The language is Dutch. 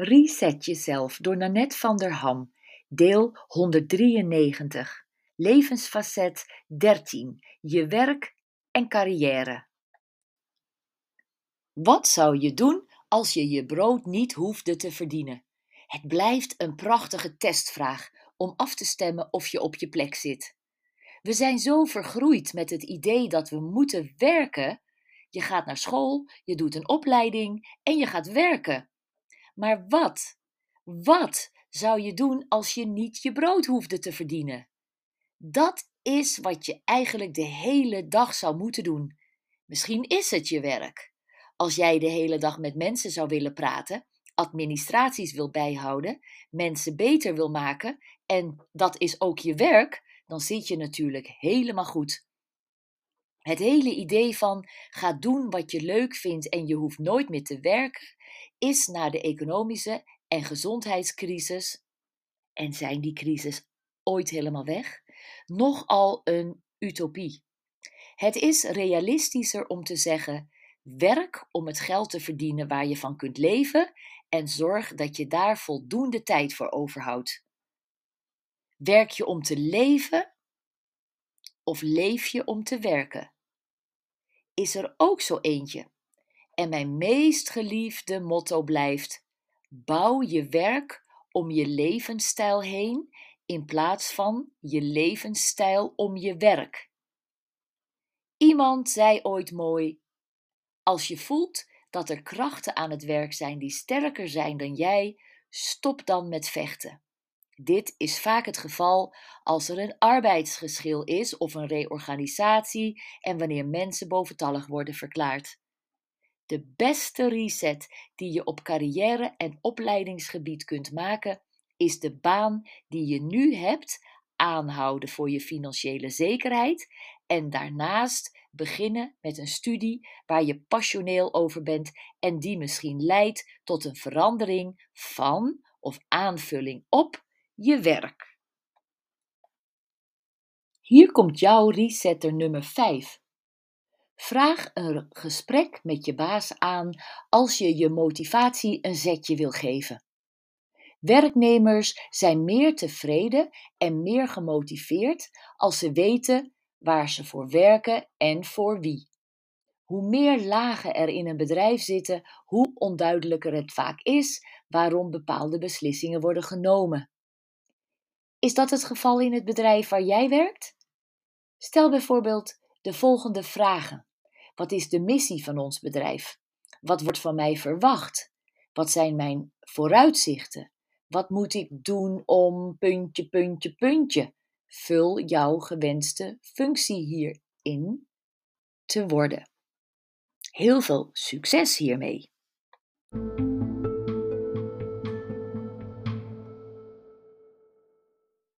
Reset jezelf door Nanette van der Ham, deel 193, levensfacet 13, je werk en carrière. Wat zou je doen als je je brood niet hoefde te verdienen? Het blijft een prachtige testvraag om af te stemmen of je op je plek zit. We zijn zo vergroeid met het idee dat we moeten werken. Je gaat naar school, je doet een opleiding en je gaat werken. Maar wat, wat zou je doen als je niet je brood hoefde te verdienen? Dat is wat je eigenlijk de hele dag zou moeten doen. Misschien is het je werk. Als jij de hele dag met mensen zou willen praten, administraties wil bijhouden, mensen beter wil maken en dat is ook je werk, dan zit je natuurlijk helemaal goed. Het hele idee van ga doen wat je leuk vindt en je hoeft nooit meer te werken, is na de economische en gezondheidscrisis, en zijn die crisis ooit helemaal weg, nogal een utopie. Het is realistischer om te zeggen: werk om het geld te verdienen waar je van kunt leven en zorg dat je daar voldoende tijd voor overhoudt. Werk je om te leven of leef je om te werken? Is er ook zo eentje? En mijn meest geliefde motto blijft: bouw je werk om je levensstijl heen in plaats van je levensstijl om je werk. Iemand zei ooit mooi: Als je voelt dat er krachten aan het werk zijn die sterker zijn dan jij, stop dan met vechten. Dit is vaak het geval als er een arbeidsgeschil is of een reorganisatie en wanneer mensen boventallig worden verklaard. De beste reset die je op carrière en opleidingsgebied kunt maken, is de baan die je nu hebt aanhouden voor je financiële zekerheid en daarnaast beginnen met een studie waar je passioneel over bent en die misschien leidt tot een verandering van of aanvulling op je werk. Hier komt jouw resetter nummer 5. Vraag een gesprek met je baas aan als je je motivatie een zetje wil geven. Werknemers zijn meer tevreden en meer gemotiveerd als ze weten waar ze voor werken en voor wie. Hoe meer lagen er in een bedrijf zitten, hoe onduidelijker het vaak is waarom bepaalde beslissingen worden genomen. Is dat het geval in het bedrijf waar jij werkt? Stel bijvoorbeeld de volgende vragen. Wat is de missie van ons bedrijf? Wat wordt van mij verwacht? Wat zijn mijn vooruitzichten? Wat moet ik doen om puntje, puntje, puntje? Vul jouw gewenste functie hierin te worden. Heel veel succes hiermee!